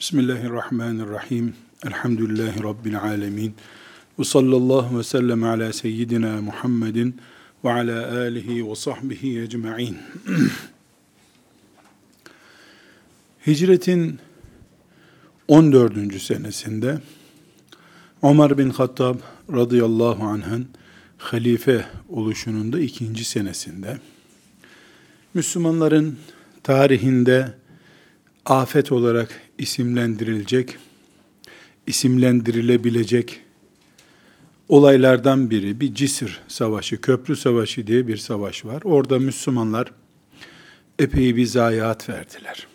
Bismillahirrahmanirrahim. Elhamdülillahi Rabbil alemin. Ve sallallahu ve sellem ala seyyidina Muhammedin ve ala alihi ve sahbihi ecma'in. Hicretin 14. senesinde Ömer bin Hattab radıyallahu anh'ın halife oluşunun da ikinci senesinde Müslümanların tarihinde afet olarak isimlendirilecek, isimlendirilebilecek olaylardan biri bir Cisr Savaşı, Köprü Savaşı diye bir savaş var. Orada Müslümanlar epey bir zayiat verdiler.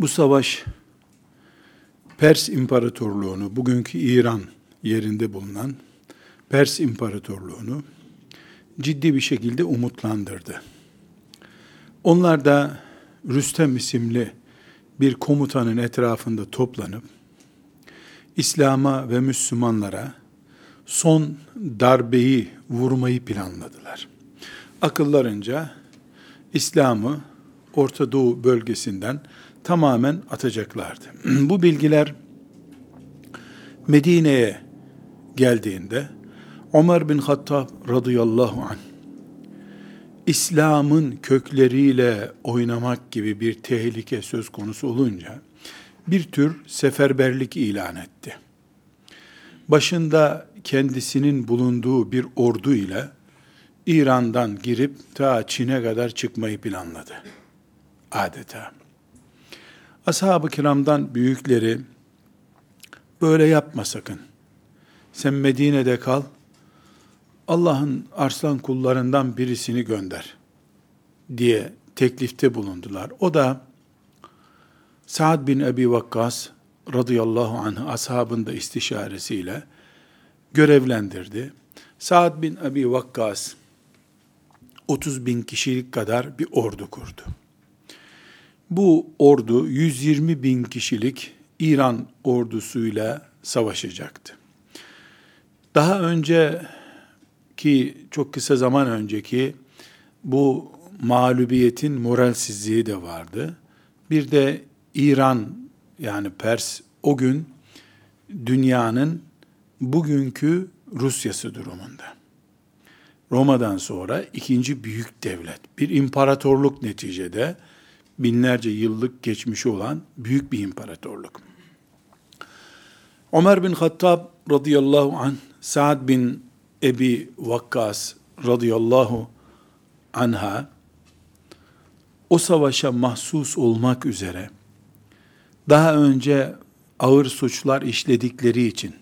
Bu savaş Pers İmparatorluğunu, bugünkü İran yerinde bulunan Pers İmparatorluğunu ciddi bir şekilde umutlandırdı. Onlar da Rüstem isimli bir komutanın etrafında toplanıp İslam'a ve Müslümanlara son darbeyi vurmayı planladılar. Akıllarınca İslam'ı Orta Doğu bölgesinden tamamen atacaklardı. Bu bilgiler Medine'ye geldiğinde Ömer bin Hattab radıyallahu anh İslam'ın kökleriyle oynamak gibi bir tehlike söz konusu olunca bir tür seferberlik ilan etti. Başında kendisinin bulunduğu bir ordu ile İran'dan girip ta Çin'e kadar çıkmayı planladı. Adeta. Ashab-ı kiramdan büyükleri böyle yapma sakın. Sen Medine'de kal, Allah'ın arslan kullarından birisini gönder diye teklifte bulundular. O da Sa'd bin Ebi Vakkas radıyallahu anh ashabında istişaresiyle görevlendirdi. Sa'd bin Ebi Vakkas 30 bin kişilik kadar bir ordu kurdu. Bu ordu 120 bin kişilik İran ordusuyla savaşacaktı. Daha önce ki çok kısa zaman önceki bu mağlubiyetin moralsizliği de vardı. Bir de İran yani Pers o gün dünyanın bugünkü Rusyası durumunda. Roma'dan sonra ikinci büyük devlet, bir imparatorluk neticede binlerce yıllık geçmişi olan büyük bir imparatorluk. Ömer bin Hattab radıyallahu anh, Sa'd bin Ebi Vakkas radıyallahu anha o savaşa mahsus olmak üzere daha önce ağır suçlar işledikleri için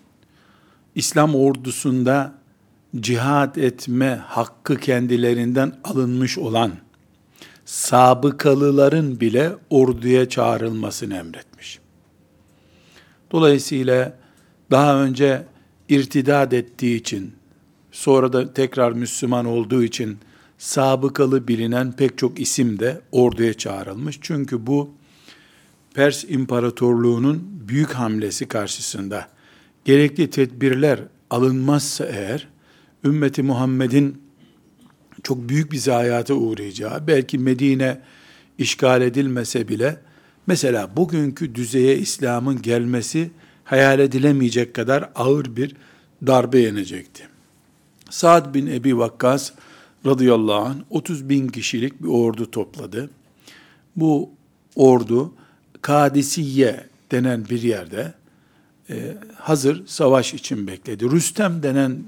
İslam ordusunda cihad etme hakkı kendilerinden alınmış olan sabıkalıların bile orduya çağrılmasını emretmiş. Dolayısıyla daha önce irtidad ettiği için sonra da tekrar Müslüman olduğu için sabıkalı bilinen pek çok isim de orduya çağrılmış. Çünkü bu Pers İmparatorluğu'nun büyük hamlesi karşısında gerekli tedbirler alınmazsa eğer ümmeti Muhammed'in çok büyük bir zayiata uğrayacağı, belki Medine işgal edilmese bile mesela bugünkü düzeye İslam'ın gelmesi hayal edilemeyecek kadar ağır bir darbe yenecekti. Sa'd bin Ebi Vakkas radıyallahu anh 30 bin kişilik bir ordu topladı. Bu ordu Kadisiye denen bir yerde e, hazır savaş için bekledi. Rüstem denen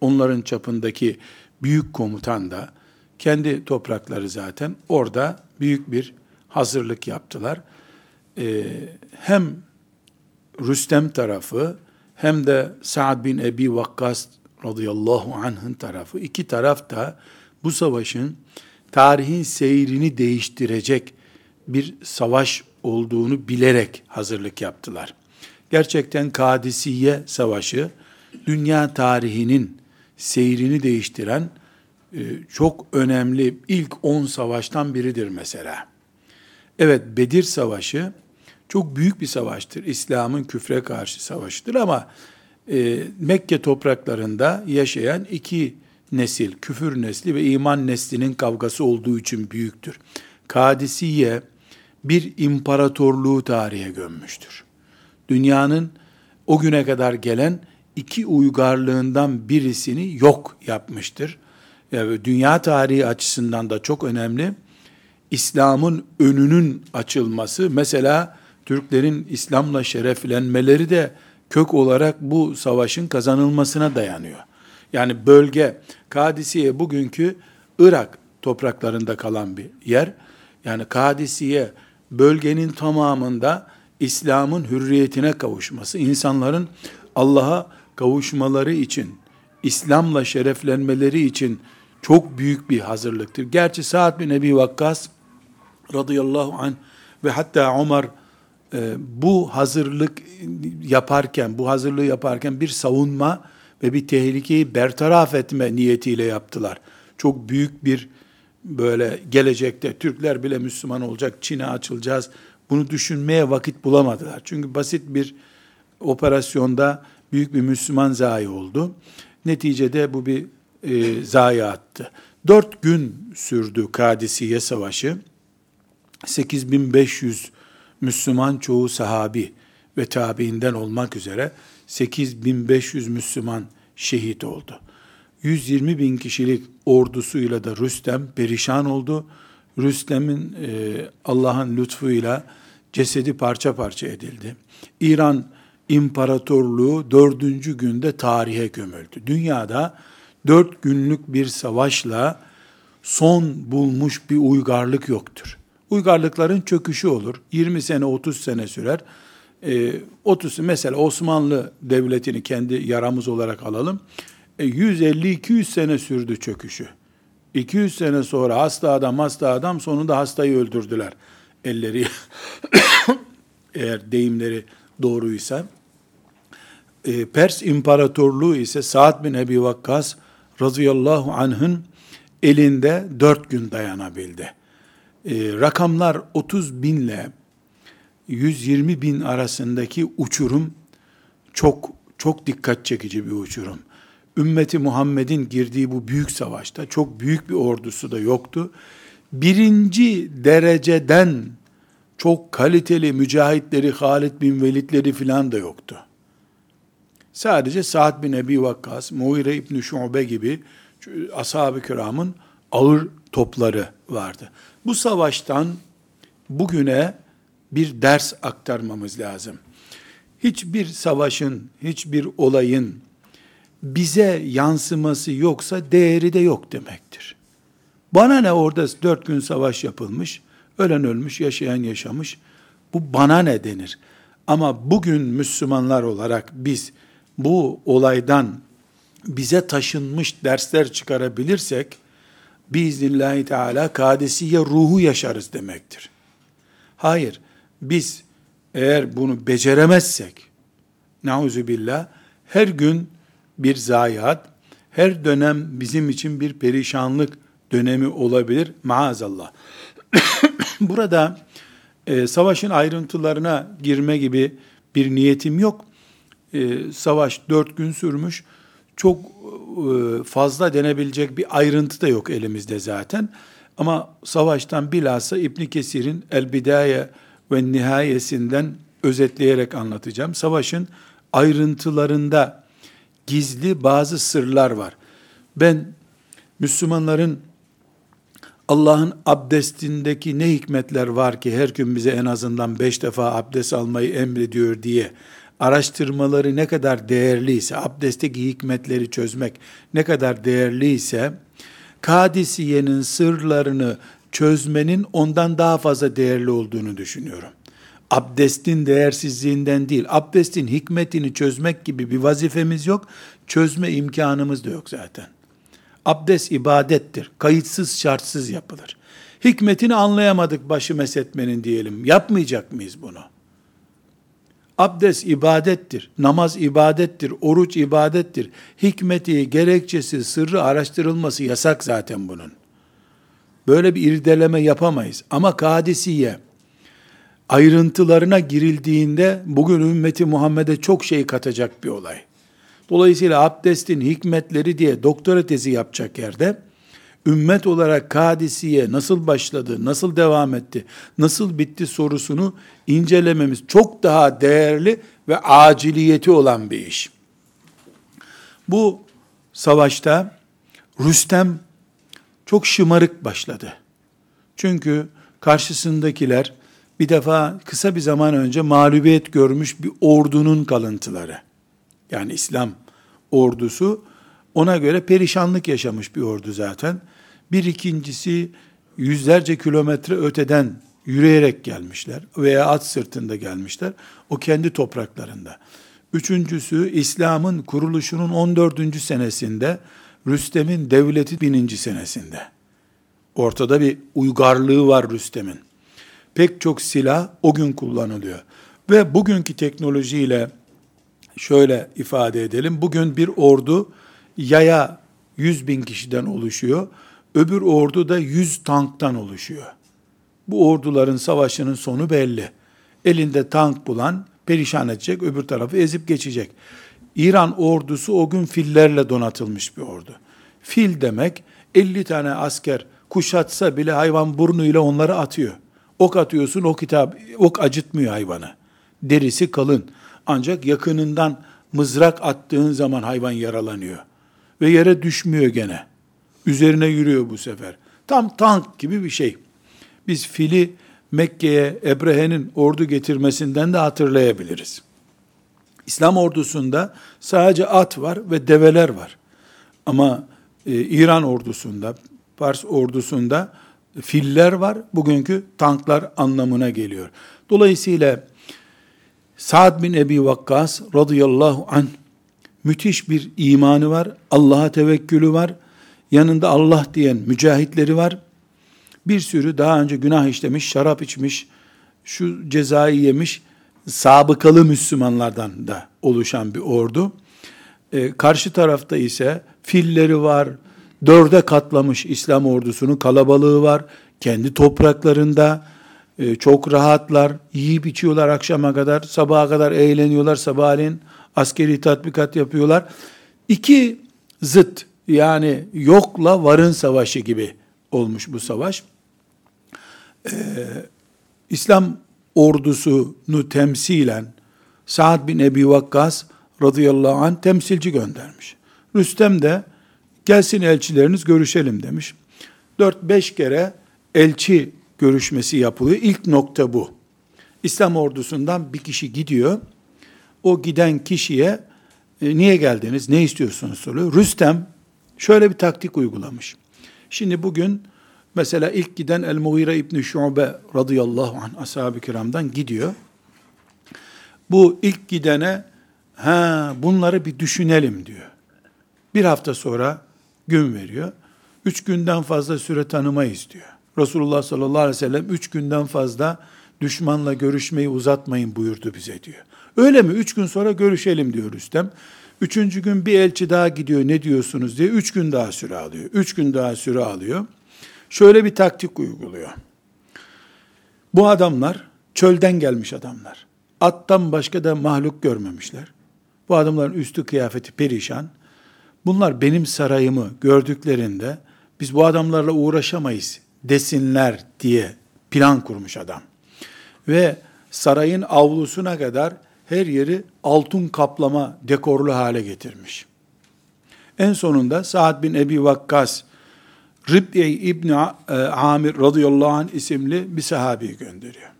onların çapındaki büyük komutan da kendi toprakları zaten orada büyük bir hazırlık yaptılar. E, hem Rüstem tarafı hem de Sa'd bin Ebi Vakkas radıyallahu anh'ın tarafı, iki taraf da bu savaşın tarihin seyrini değiştirecek bir savaş olduğunu bilerek hazırlık yaptılar. Gerçekten Kadisiye Savaşı dünya tarihinin seyrini değiştiren e, çok önemli ilk 10 savaştan biridir mesela. Evet Bedir Savaşı çok büyük bir savaştır. İslam'ın küfre karşı savaşıdır ama e, Mekke topraklarında yaşayan iki nesil, küfür nesli ve iman neslinin kavgası olduğu için büyüktür. Kadisiye bir imparatorluğu tarihe gömmüştür. Dünyanın o güne kadar gelen iki uygarlığından birisini yok yapmıştır. Yani dünya tarihi açısından da çok önemli. İslam'ın önünün açılması, mesela Türklerin İslam'la şereflenmeleri de kök olarak bu savaşın kazanılmasına dayanıyor. Yani bölge, Kadisiye bugünkü Irak topraklarında kalan bir yer. Yani Kadisiye bölgenin tamamında İslam'ın hürriyetine kavuşması, insanların Allah'a kavuşmaları için, İslam'la şereflenmeleri için çok büyük bir hazırlıktır. Gerçi Sa'd bin Ebi Vakkas radıyallahu anh ve hatta Ömer bu hazırlık yaparken, bu hazırlığı yaparken bir savunma ve bir tehlikeyi bertaraf etme niyetiyle yaptılar. Çok büyük bir böyle gelecekte Türkler bile Müslüman olacak, Çin'e açılacağız. Bunu düşünmeye vakit bulamadılar. Çünkü basit bir operasyonda büyük bir Müslüman zayi oldu. Neticede bu bir e, zayiattı. Dört gün sürdü Kadisiye Savaşı. 8500 Müslüman çoğu sahabi ve tabiinden olmak üzere 8500 Müslüman şehit oldu. 120 bin kişilik ordusuyla da Rüstem perişan oldu. Rüstem'in e, Allah'ın lütfuyla cesedi parça parça edildi. İran İmparatorluğu dördüncü günde tarihe gömüldü. Dünyada dört günlük bir savaşla son bulmuş bir uygarlık yoktur. Uygarlıkların çöküşü olur. 20 sene 30 sene sürer. E, 30 mesela Osmanlı Devleti'ni kendi yaramız olarak alalım. E, 150-200 sene sürdü çöküşü. 200 sene sonra hasta adam hasta adam sonunda hastayı öldürdüler. Elleri eğer deyimleri doğruysa. E, Pers İmparatorluğu ise Sa'd bin Ebi Vakkas radıyallahu anh'ın elinde dört gün dayanabildi. E, rakamlar 30 binle 120 bin arasındaki uçurum çok çok dikkat çekici bir uçurum. Ümmeti Muhammed'in girdiği bu büyük savaşta çok büyük bir ordusu da yoktu. Birinci dereceden çok kaliteli mücahitleri, Halid bin Velidleri filan da yoktu. Sadece Sa'd bin Ebi Vakkas, Muire İbni Şube gibi ashab-ı kiramın ağır topları vardı. Bu savaştan bugüne bir ders aktarmamız lazım. Hiçbir savaşın, hiçbir olayın bize yansıması yoksa değeri de yok demektir. Bana ne orada dört gün savaş yapılmış, ölen ölmüş, yaşayan yaşamış. Bu bana ne denir? Ama bugün Müslümanlar olarak biz bu olaydan bize taşınmış dersler çıkarabilirsek, biiznillahü teala kadesiye ruhu yaşarız demektir. Hayır, biz eğer bunu beceremezsek, nauzu billah, her gün bir zayiat, her dönem bizim için bir perişanlık dönemi olabilir maazallah. Burada e, savaşın ayrıntılarına girme gibi bir niyetim yok. E, savaş dört gün sürmüş. Çok e, fazla denebilecek bir ayrıntı da yok elimizde zaten. Ama savaştan bilhassa İbn Kesir'in El Bidaye ve Nihayesinden özetleyerek anlatacağım. Savaşın ayrıntılarında gizli bazı sırlar var. Ben Müslümanların Allah'ın abdestindeki ne hikmetler var ki her gün bize en azından beş defa abdest almayı emrediyor diye araştırmaları ne kadar değerliyse, abdestteki hikmetleri çözmek ne kadar değerliyse, Kadisiye'nin sırlarını çözmenin ondan daha fazla değerli olduğunu düşünüyorum. Abdestin değersizliğinden değil, abdestin hikmetini çözmek gibi bir vazifemiz yok, çözme imkanımız da yok zaten. Abdest ibadettir, kayıtsız şartsız yapılır. Hikmetini anlayamadık başı mesetmenin diyelim, yapmayacak mıyız bunu? Abdest ibadettir, namaz ibadettir, oruç ibadettir. Hikmeti, gerekçesi, sırrı araştırılması yasak zaten bunun. Böyle bir irdeleme yapamayız. Ama kadisiye, ayrıntılarına girildiğinde bugün ümmeti Muhammed'e çok şey katacak bir olay. Dolayısıyla abdestin hikmetleri diye doktora tezi yapacak yerde ümmet olarak Kadisiye nasıl başladı, nasıl devam etti, nasıl bitti sorusunu incelememiz çok daha değerli ve aciliyeti olan bir iş. Bu savaşta Rüstem çok şımarık başladı. Çünkü karşısındakiler bir defa kısa bir zaman önce mağlubiyet görmüş bir ordunun kalıntıları. Yani İslam ordusu ona göre perişanlık yaşamış bir ordu zaten. Bir ikincisi yüzlerce kilometre öteden yürüyerek gelmişler veya at sırtında gelmişler. O kendi topraklarında. Üçüncüsü İslam'ın kuruluşunun 14. senesinde Rüstem'in devleti bininci senesinde. Ortada bir uygarlığı var Rüstem'in. Pek çok silah o gün kullanılıyor. Ve bugünkü teknolojiyle şöyle ifade edelim. Bugün bir ordu yaya 100 bin kişiden oluşuyor. Öbür ordu da 100 tanktan oluşuyor. Bu orduların savaşının sonu belli. Elinde tank bulan perişan edecek, öbür tarafı ezip geçecek. İran ordusu o gün fillerle donatılmış bir ordu. Fil demek 50 tane asker kuşatsa bile hayvan burnuyla onları atıyor. Ok atıyorsun o kitap ok acıtmıyor hayvanı. Derisi kalın. Ancak yakınından mızrak attığın zaman hayvan yaralanıyor. Ve yere düşmüyor gene. Üzerine yürüyor bu sefer. Tam tank gibi bir şey. Biz fili Mekke'ye Ebrehe'nin ordu getirmesinden de hatırlayabiliriz. İslam ordusunda sadece at var ve develer var. Ama e, İran ordusunda, Pars ordusunda filler var. Bugünkü tanklar anlamına geliyor. Dolayısıyla Sa'd bin Ebi Vakkas radıyallahu anh müthiş bir imanı var. Allah'a tevekkülü var. Yanında Allah diyen mücahitleri var. Bir sürü daha önce günah işlemiş, şarap içmiş, şu cezayı yemiş, sabıkalı Müslümanlardan da oluşan bir ordu. Ee, karşı tarafta ise filleri var, dörde katlamış İslam ordusunun kalabalığı var. Kendi topraklarında e, çok rahatlar, yiyip içiyorlar akşama kadar, sabaha kadar eğleniyorlar, sabahleyin askeri tatbikat yapıyorlar. İki zıt yani yokla varın savaşı gibi olmuş bu savaş. Ee, İslam ordusunu temsilen Sa'd bin Ebi Vakkas radıyallahu anh temsilci göndermiş. Rüstem de gelsin elçileriniz görüşelim demiş. 4-5 kere elçi görüşmesi yapılıyor. İlk nokta bu. İslam ordusundan bir kişi gidiyor. O giden kişiye e, niye geldiniz, ne istiyorsunuz soruyor. Rüstem şöyle bir taktik uygulamış. Şimdi bugün mesela ilk giden El-Mughire İbni Şube radıyallahu anh ashab-ı kiramdan gidiyor. Bu ilk gidene ha bunları bir düşünelim diyor. Bir hafta sonra gün veriyor. Üç günden fazla süre tanımayız diyor. Resulullah sallallahu aleyhi ve sellem üç günden fazla düşmanla görüşmeyi uzatmayın buyurdu bize diyor. Öyle mi? Üç gün sonra görüşelim diyor Rüstem. Üçüncü gün bir elçi daha gidiyor ne diyorsunuz diye üç gün daha süre alıyor. Üç gün daha süre alıyor. Şöyle bir taktik uyguluyor. Bu adamlar çölden gelmiş adamlar. Attan başka da mahluk görmemişler. Bu adamların üstü kıyafeti perişan. Bunlar benim sarayımı gördüklerinde biz bu adamlarla uğraşamayız desinler diye plan kurmuş adam. Ve sarayın avlusuna kadar her yeri altın kaplama dekorlu hale getirmiş. En sonunda Sa'd bin Ebi Vakkas Rib'i İbni e, Amir radıyallahu anh isimli bir sahabeyi gönderiyor.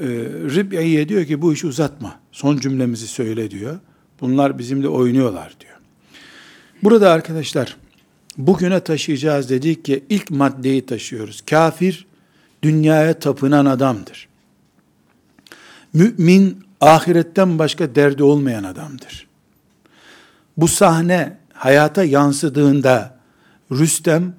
Ee, Rib'i'ye diyor ki bu işi uzatma. Son cümlemizi söyle diyor. Bunlar bizimle oynuyorlar diyor. Burada arkadaşlar bugüne taşıyacağız dedik ki ilk maddeyi taşıyoruz. Kafir dünyaya tapınan adamdır. Mümin ahiretten başka derdi olmayan adamdır. Bu sahne hayata yansıdığında Rüstem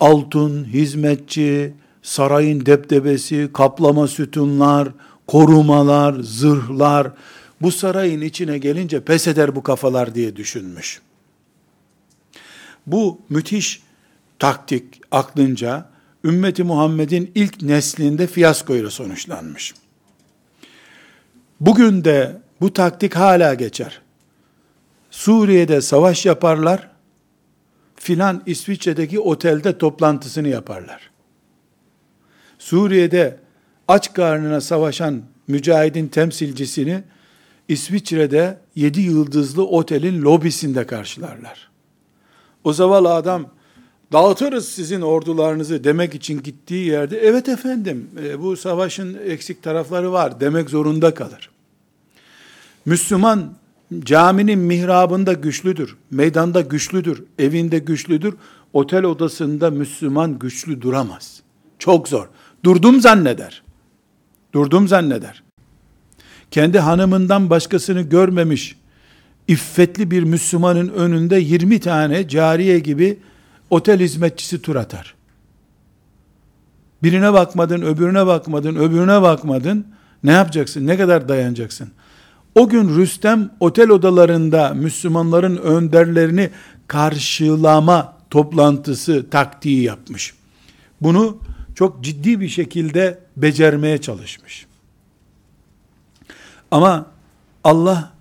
altın, hizmetçi, sarayın deptebesi, kaplama sütunlar, korumalar, zırhlar bu sarayın içine gelince pes eder bu kafalar diye düşünmüş. Bu müthiş taktik aklınca ümmeti Muhammed'in ilk neslinde fiyaskoyla sonuçlanmış. Bugün de bu taktik hala geçer. Suriye'de savaş yaparlar. filan İsviçre'deki otelde toplantısını yaparlar. Suriye'de aç karnına savaşan mücahidin temsilcisini İsviçre'de yedi yıldızlı otelin lobisinde karşılarlar. O zavallı adam dağıtırız sizin ordularınızı demek için gittiği yerde evet efendim e, bu savaşın eksik tarafları var demek zorunda kalır. Müslüman caminin mihrabında güçlüdür, meydanda güçlüdür, evinde güçlüdür. Otel odasında Müslüman güçlü duramaz. Çok zor. Durdum zanneder. Durdum zanneder. Kendi hanımından başkasını görmemiş, iffetli bir Müslümanın önünde 20 tane cariye gibi otel hizmetçisi tur atar. Birine bakmadın, öbürüne bakmadın, öbürüne bakmadın. Ne yapacaksın? Ne kadar dayanacaksın? O gün Rüstem otel odalarında Müslümanların önderlerini karşılama toplantısı taktiği yapmış. Bunu çok ciddi bir şekilde becermeye çalışmış. Ama Allah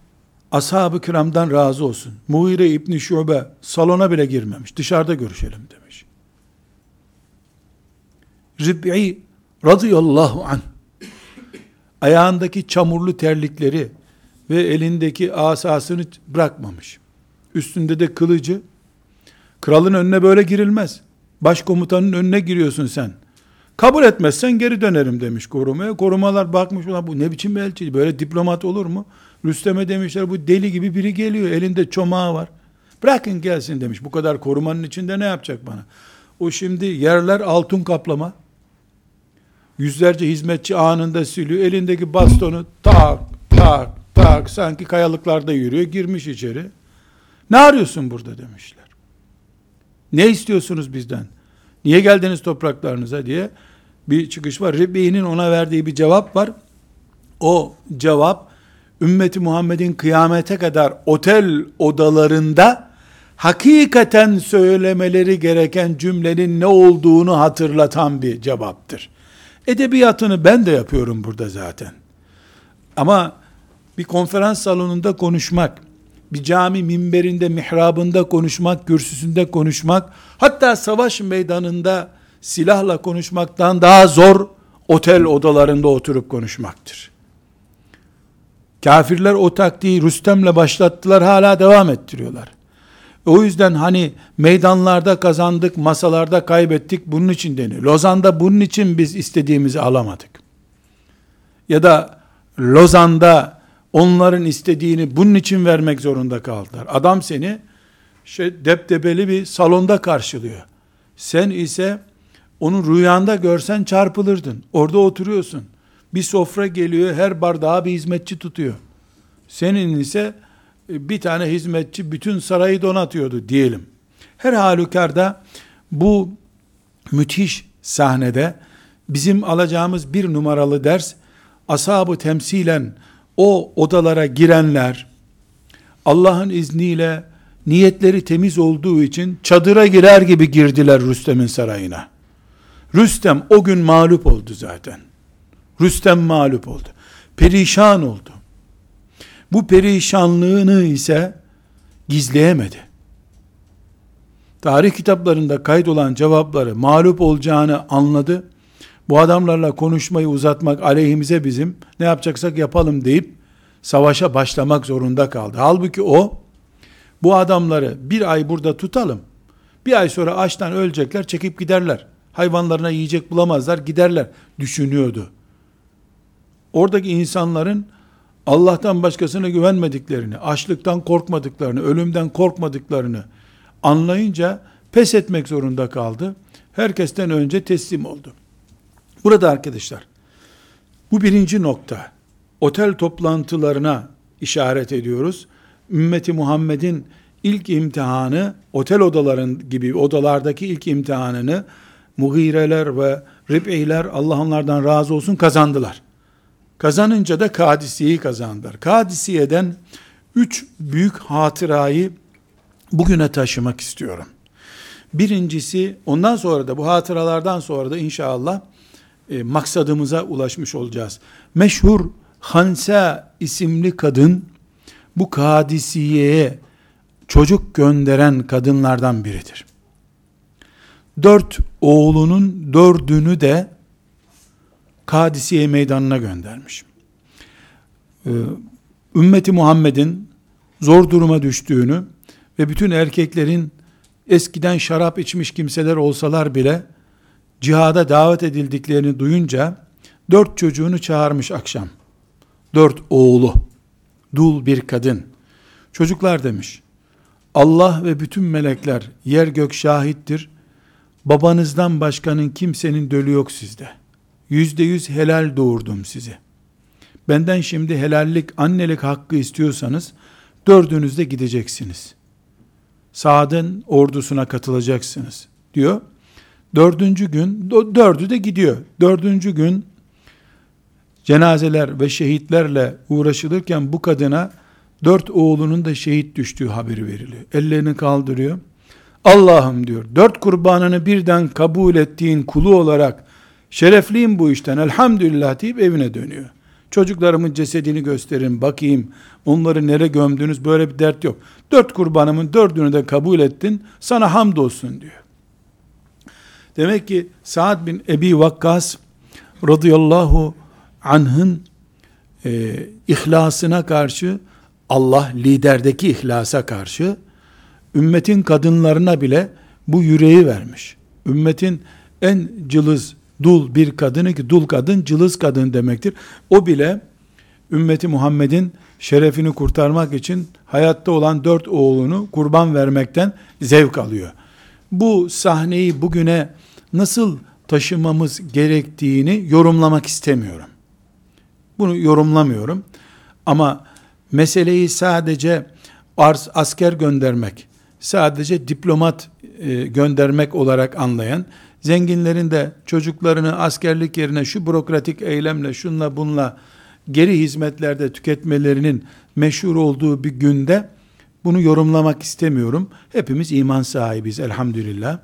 ashab-ı kiramdan razı olsun. Muhire İbni Şube salona bile girmemiş. Dışarıda görüşelim demiş. Rib'i radıyallahu an ayağındaki çamurlu terlikleri ve elindeki asasını bırakmamış. Üstünde de kılıcı. Kralın önüne böyle girilmez. Başkomutanın önüne giriyorsun sen. Kabul etmezsen geri dönerim demiş korumaya. Korumalar bakmış bu ne biçim elçi böyle diplomat olur mu? Rüstem'e demişler bu deli gibi biri geliyor elinde çomağı var. Bırakın gelsin demiş. Bu kadar korumanın içinde ne yapacak bana? O şimdi yerler altın kaplama. Yüzlerce hizmetçi anında siliyor. Elindeki bastonu tak tak tak sanki kayalıklarda yürüyor. Girmiş içeri. Ne arıyorsun burada demişler. Ne istiyorsunuz bizden? Niye geldiniz topraklarınıza diye bir çıkış var. Ribbi'nin ona verdiği bir cevap var. O cevap ümmeti Muhammed'in kıyamete kadar otel odalarında hakikaten söylemeleri gereken cümlenin ne olduğunu hatırlatan bir cevaptır. Edebiyatını ben de yapıyorum burada zaten. Ama bir konferans salonunda konuşmak, bir cami minberinde, mihrabında konuşmak, kürsüsünde konuşmak, hatta savaş meydanında silahla konuşmaktan daha zor otel odalarında oturup konuşmaktır. Kafirler o taktiği Rüstem'le başlattılar, hala devam ettiriyorlar. O yüzden hani meydanlarda kazandık, masalarda kaybettik bunun için deniyor. Lozan'da bunun için biz istediğimizi alamadık. Ya da Lozan'da onların istediğini bunun için vermek zorunda kaldılar. Adam seni şey deptebeli bir salonda karşılıyor. Sen ise onu rüyanda görsen çarpılırdın. Orada oturuyorsun. Bir sofra geliyor, her bardağa bir hizmetçi tutuyor. Senin ise e, bir tane hizmetçi bütün sarayı donatıyordu diyelim. Her halükarda bu müthiş sahnede bizim alacağımız bir numaralı ders ashabı temsilen o odalara girenler Allah'ın izniyle niyetleri temiz olduğu için çadıra girer gibi girdiler Rüstem'in sarayına. Rüstem o gün mağlup oldu zaten. Rüstem mağlup oldu. Perişan oldu. Bu perişanlığını ise gizleyemedi. Tarih kitaplarında kaydolan cevapları mağlup olacağını anladı bu adamlarla konuşmayı uzatmak aleyhimize bizim ne yapacaksak yapalım deyip savaşa başlamak zorunda kaldı. Halbuki o bu adamları bir ay burada tutalım. Bir ay sonra açtan ölecekler, çekip giderler. Hayvanlarına yiyecek bulamazlar, giderler düşünüyordu. Oradaki insanların Allah'tan başkasına güvenmediklerini, açlıktan korkmadıklarını, ölümden korkmadıklarını anlayınca pes etmek zorunda kaldı. Herkesten önce teslim oldu. Burada arkadaşlar, bu birinci nokta. Otel toplantılarına işaret ediyoruz. Ümmeti Muhammed'in ilk imtihanı, otel odaların gibi odalardaki ilk imtihanını Mugireler ve Rib'iler Allah onlardan razı olsun kazandılar. Kazanınca da Kadisiye'yi kazandılar. Kadisiye'den üç büyük hatırayı bugüne taşımak istiyorum. Birincisi ondan sonra da bu hatıralardan sonra da inşallah e, maksadımıza ulaşmış olacağız. Meşhur Hansa isimli kadın bu Kadisiye'ye çocuk gönderen kadınlardan biridir. Dört oğlunun dördünü de Kadisiye meydanına göndermiş. Ee, ümmeti Muhammed'in zor duruma düştüğünü ve bütün erkeklerin eskiden şarap içmiş kimseler olsalar bile cihada davet edildiklerini duyunca dört çocuğunu çağırmış akşam. Dört oğlu, dul bir kadın. Çocuklar demiş, Allah ve bütün melekler yer gök şahittir. Babanızdan başkanın kimsenin dölü yok sizde. Yüzde yüz helal doğurdum sizi. Benden şimdi helallik, annelik hakkı istiyorsanız dördünüz de gideceksiniz. Saad'ın ordusuna katılacaksınız diyor. Dördüncü gün, dördü de gidiyor. Dördüncü gün cenazeler ve şehitlerle uğraşılırken bu kadına dört oğlunun da şehit düştüğü haberi veriliyor. Ellerini kaldırıyor. Allah'ım diyor, dört kurbanını birden kabul ettiğin kulu olarak şerefliyim bu işten elhamdülillah deyip evine dönüyor. Çocuklarımın cesedini gösterin bakayım onları nere gömdünüz böyle bir dert yok. Dört kurbanımın dördünü de kabul ettin sana hamdolsun diyor. Demek ki Sa'd bin Ebi Vakkas radıyallahu anh'ın e, ihlasına karşı Allah liderdeki ihlasa karşı ümmetin kadınlarına bile bu yüreği vermiş. Ümmetin en cılız dul bir kadını ki dul kadın cılız kadın demektir. O bile ümmeti Muhammed'in şerefini kurtarmak için hayatta olan dört oğlunu kurban vermekten zevk alıyor. Bu sahneyi bugüne nasıl taşımamız gerektiğini yorumlamak istemiyorum. Bunu yorumlamıyorum. Ama meseleyi sadece arz asker göndermek, sadece diplomat e, göndermek olarak anlayan, zenginlerin de çocuklarını askerlik yerine şu bürokratik eylemle, şunla bunla geri hizmetlerde tüketmelerinin meşhur olduğu bir günde bunu yorumlamak istemiyorum. Hepimiz iman sahibiz elhamdülillah.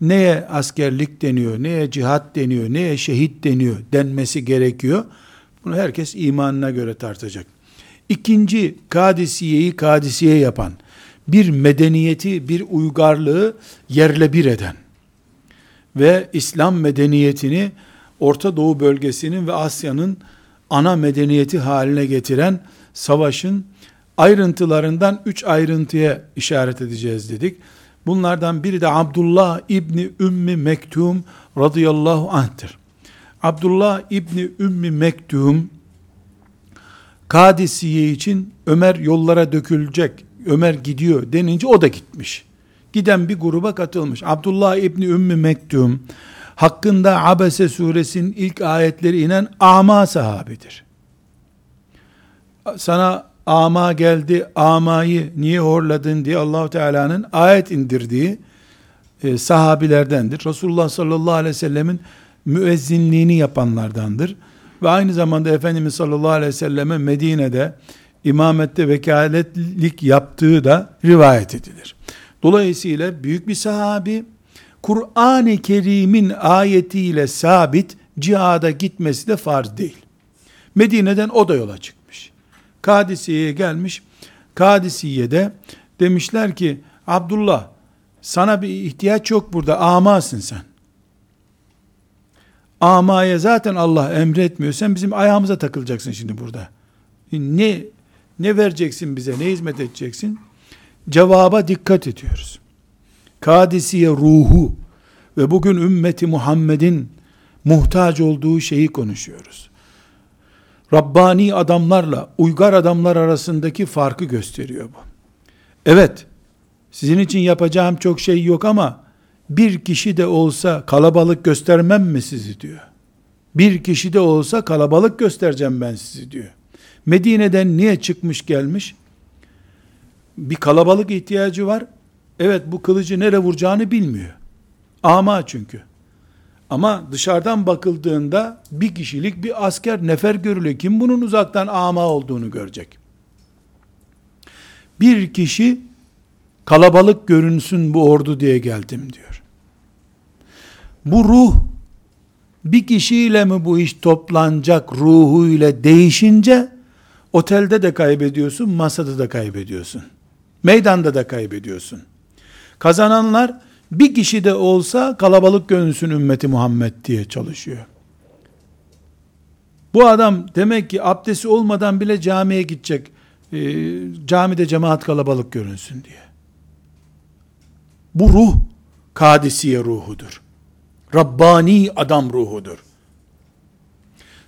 Neye askerlik deniyor, neye cihat deniyor, neye şehit deniyor denmesi gerekiyor. Bunu herkes imanına göre tartacak. İkinci Kadisiye'yi Kadisiye yapan, bir medeniyeti, bir uygarlığı yerle bir eden ve İslam medeniyetini Orta Doğu bölgesinin ve Asya'nın ana medeniyeti haline getiren savaşın ayrıntılarından üç ayrıntıya işaret edeceğiz dedik. Bunlardan biri de Abdullah İbni Ümmi Mektum radıyallahu anh'tır. Abdullah İbni Ümmi Mektum Kadisiye için Ömer yollara dökülecek, Ömer gidiyor denince o da gitmiş. Giden bir gruba katılmış. Abdullah İbni Ümmü Mektum hakkında Abese suresinin ilk ayetleri inen ama sahabidir. Sana ama geldi, amayı niye horladın diye Allahu Teala'nın ayet indirdiği e, sahabilerdendir. Resulullah sallallahu aleyhi ve sellemin müezzinliğini yapanlardandır. Ve aynı zamanda Efendimiz sallallahu aleyhi ve selleme Medine'de imamette vekaletlik yaptığı da rivayet edilir. Dolayısıyla büyük bir sahabi, Kur'an-ı Kerim'in ayetiyle sabit cihada gitmesi de farz değil. Medine'den o da yola çıkmış. Kadisiye'ye gelmiş. Kadisiye'de demişler ki Abdullah sana bir ihtiyaç yok burada amasın sen. Amaya zaten Allah emretmiyor. Sen bizim ayağımıza takılacaksın şimdi burada. Ne ne vereceksin bize? Ne hizmet edeceksin? Cevaba dikkat ediyoruz. Kadisiye ruhu ve bugün ümmeti Muhammed'in muhtaç olduğu şeyi konuşuyoruz. Rabbani adamlarla uygar adamlar arasındaki farkı gösteriyor bu. Evet, sizin için yapacağım çok şey yok ama bir kişi de olsa kalabalık göstermem mi sizi diyor. Bir kişi de olsa kalabalık göstereceğim ben sizi diyor. Medine'den niye çıkmış gelmiş? Bir kalabalık ihtiyacı var. Evet bu kılıcı nere vuracağını bilmiyor. Ama çünkü. Ama dışarıdan bakıldığında bir kişilik bir asker nefer görülüyor. Kim bunun uzaktan ama olduğunu görecek. Bir kişi kalabalık görünsün bu ordu diye geldim diyor. Bu ruh bir kişiyle mi bu iş toplanacak ruhuyla değişince otelde de kaybediyorsun, masada da kaybediyorsun. Meydanda da kaybediyorsun. Kazananlar bir kişi de olsa kalabalık görünsün ümmeti Muhammed diye çalışıyor. Bu adam demek ki abdesti olmadan bile camiye gidecek. E, camide cemaat kalabalık görünsün diye. Bu ruh Kadisiye ruhudur. Rabbani adam ruhudur.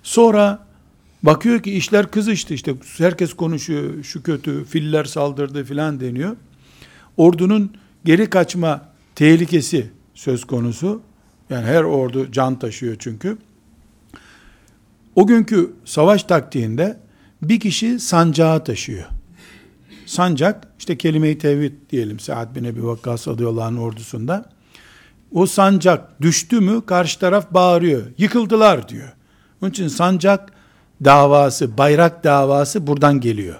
Sonra bakıyor ki işler kızıştı işte herkes konuşuyor şu kötü filler saldırdı filan deniyor. Ordunun geri kaçma tehlikesi söz konusu. Yani her ordu can taşıyor çünkü. O günkü savaş taktiğinde bir kişi sancağı taşıyor. Sancak işte kelime-i tevhid diyelim Sa'd bin Ebi Vakkas radıyallahu ordusunda. O sancak düştü mü karşı taraf bağırıyor. Yıkıldılar diyor. Onun için sancak davası, bayrak davası buradan geliyor.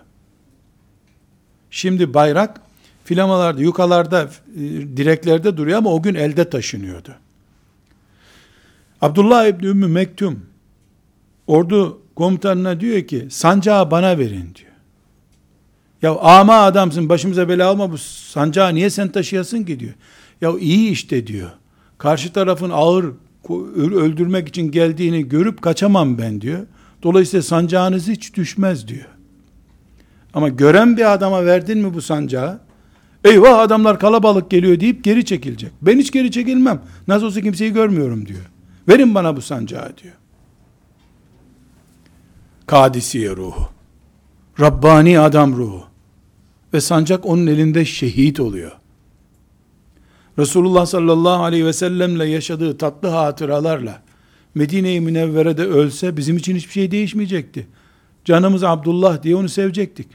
Şimdi bayrak filamalarda, yukalarda, e, direklerde duruyor ama o gün elde taşınıyordu. Abdullah İbni Ümmü Mektum ordu komutanına diyor ki sancağı bana verin diyor. Ya ama adamsın başımıza bela alma bu sancağı niye sen taşıyasın ki diyor. Ya iyi işte diyor. Karşı tarafın ağır öldürmek için geldiğini görüp kaçamam ben diyor. Dolayısıyla sancağınız hiç düşmez diyor. Ama gören bir adama verdin mi bu sancağı? Eyvah adamlar kalabalık geliyor deyip geri çekilecek. Ben hiç geri çekilmem. Nasıl olsa kimseyi görmüyorum diyor. Verin bana bu sancağı diyor. Kadisiye ruhu. Rabbani adam ruhu. Ve sancak onun elinde şehit oluyor. Resulullah sallallahu aleyhi ve sellemle yaşadığı tatlı hatıralarla Medine-i Münevvere'de ölse bizim için hiçbir şey değişmeyecekti. Canımız Abdullah diye onu sevecektik.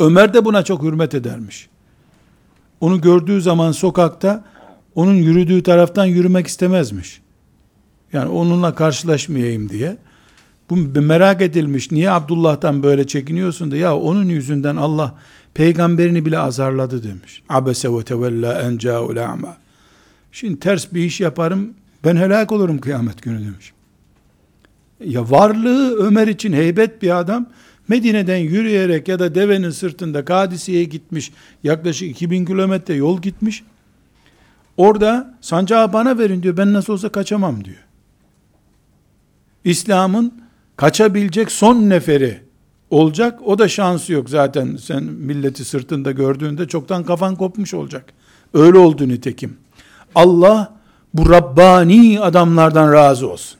Ömer de buna çok hürmet edermiş. Onu gördüğü zaman sokakta onun yürüdüğü taraftan yürümek istemezmiş. Yani onunla karşılaşmayayım diye. Bu merak edilmiş. Niye Abdullah'tan böyle çekiniyorsun da ya onun yüzünden Allah peygamberini bile azarladı demiş. Abese ve tevella en ca'ul a'ma. Şimdi ters bir iş yaparım ben helak olurum kıyamet günü demiş. Ya varlığı Ömer için heybet bir adam Medine'den yürüyerek ya da devenin sırtında Kadisiye'ye gitmiş. Yaklaşık 2000 kilometre yol gitmiş. Orada sancağı bana verin diyor. Ben nasıl olsa kaçamam diyor. İslam'ın kaçabilecek son neferi olacak. O da şansı yok zaten. Sen milleti sırtında gördüğünde çoktan kafan kopmuş olacak. Öyle oldu nitekim. Allah bu Rabbani adamlardan razı olsun.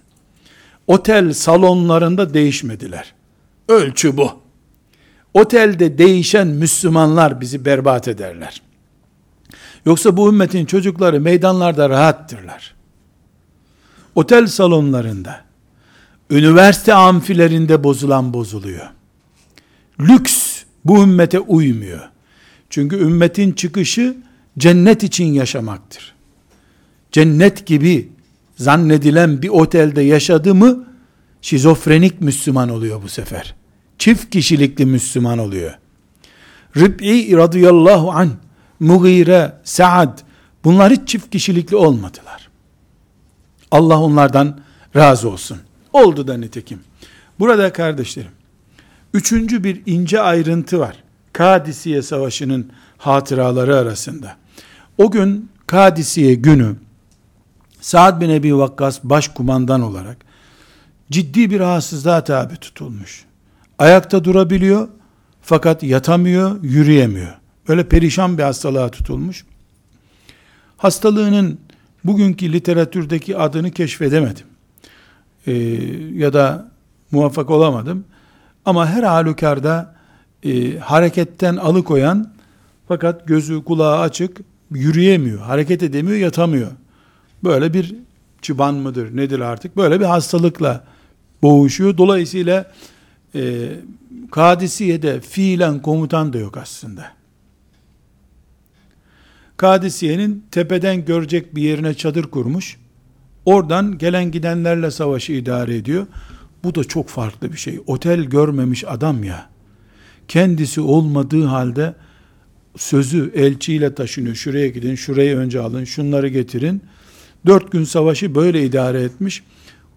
Otel salonlarında değişmediler. Ölçü bu. Otelde değişen Müslümanlar bizi berbat ederler. Yoksa bu ümmetin çocukları meydanlarda rahattırlar. Otel salonlarında, üniversite amfilerinde bozulan bozuluyor. Lüks bu ümmete uymuyor. Çünkü ümmetin çıkışı cennet için yaşamaktır. Cennet gibi zannedilen bir otelde yaşadı mı şizofrenik Müslüman oluyor bu sefer. Çift kişilikli Müslüman oluyor. Rib'i radıyallahu an, Mugire, Saad bunlar hiç çift kişilikli olmadılar. Allah onlardan razı olsun. Oldu da nitekim. Burada kardeşlerim, üçüncü bir ince ayrıntı var. Kadisiye Savaşı'nın hatıraları arasında. O gün Kadisiye günü Saad bin Ebi Vakkas başkumandan olarak ciddi bir rahatsızlığa tabi tutulmuş. Ayakta durabiliyor fakat yatamıyor, yürüyemiyor. Böyle perişan bir hastalığa tutulmuş. Hastalığının bugünkü literatürdeki adını keşfedemedim e, ya da muvaffak olamadım. Ama her halükarda e, hareketten alıkoyan fakat gözü kulağı açık yürüyemiyor, hareket edemiyor, yatamıyor. Böyle bir çıban mıdır nedir artık böyle bir hastalıkla boğuşuyor. Dolayısıyla e, Kadisiye'de fiilen komutan da yok aslında. Kadisiye'nin tepeden görecek bir yerine çadır kurmuş. Oradan gelen gidenlerle savaşı idare ediyor. Bu da çok farklı bir şey. Otel görmemiş adam ya. Kendisi olmadığı halde sözü elçiyle taşınıyor. Şuraya gidin, şurayı önce alın, şunları getirin. Dört gün savaşı böyle idare etmiş.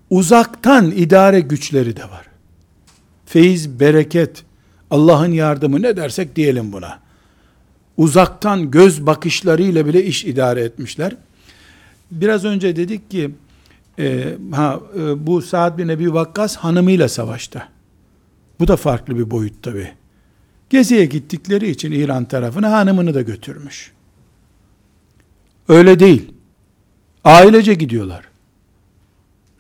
Uzaktan idare güçleri de var. Feyiz, bereket, Allah'ın yardımı ne dersek diyelim buna. uzaktan göz bakışlarıyla bile iş idare etmişler. Biraz önce dedik ki e, ha, e, bu Sa'd bin Ebi Vakkas hanımıyla savaşta. Bu da farklı bir boyut tabi. Geziye gittikleri için İran tarafına hanımını da götürmüş. Öyle değil. Ailece gidiyorlar.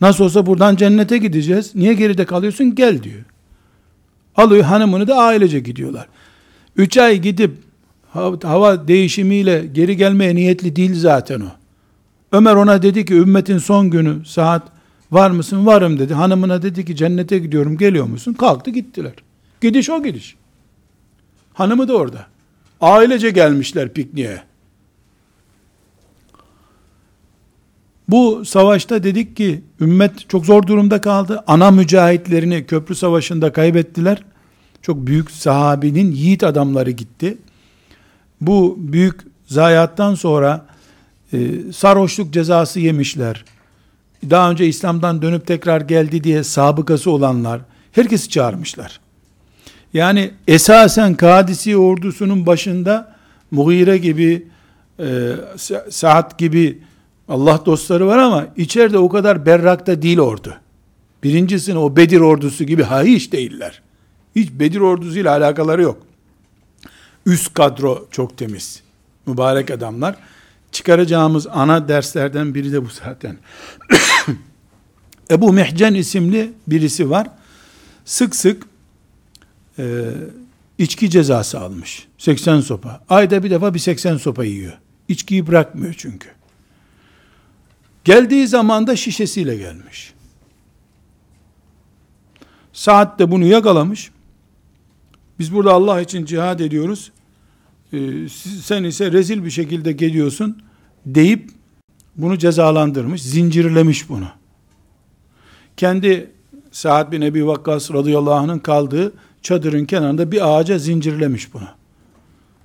Nasıl olsa buradan cennete gideceğiz. Niye geride kalıyorsun? Gel diyor. Alıyor hanımını da ailece gidiyorlar. Üç ay gidip hava değişimiyle geri gelmeye niyetli değil zaten o. Ömer ona dedi ki ümmetin son günü saat var mısın? Varım dedi. Hanımına dedi ki cennete gidiyorum geliyor musun? Kalktı gittiler. Gidiş o gidiş. Hanımı da orada. Ailece gelmişler pikniğe. Bu savaşta dedik ki ümmet çok zor durumda kaldı. Ana mücahitlerini köprü savaşında kaybettiler. Çok büyük sahabinin yiğit adamları gitti. Bu büyük zayiattan sonra e, sarhoşluk cezası yemişler. Daha önce İslam'dan dönüp tekrar geldi diye sabıkası olanlar herkesi çağırmışlar. Yani esasen Kadisi ordusunun başında Mughire gibi e, Saat gibi Allah dostları var ama içeride o kadar berrakta değil ordu. Birincisini o Bedir ordusu gibi ha değiller. Hiç Bedir ordusuyla alakaları yok. Üst kadro çok temiz. Mübarek adamlar. Çıkaracağımız ana derslerden biri de bu zaten. Ebu Mehcen isimli birisi var. Sık sık e, içki cezası almış. 80 sopa. Ayda bir defa bir 80 sopa yiyor. İçkiyi bırakmıyor çünkü. Geldiği zaman da şişesiyle gelmiş. Saat de bunu yakalamış. Biz burada Allah için cihad ediyoruz. Ee, sen ise rezil bir şekilde geliyorsun deyip bunu cezalandırmış, zincirlemiş bunu. Kendi Sa'd bin Ebi Vakkas radıyallahu anh'ın kaldığı çadırın kenarında bir ağaca zincirlemiş bunu.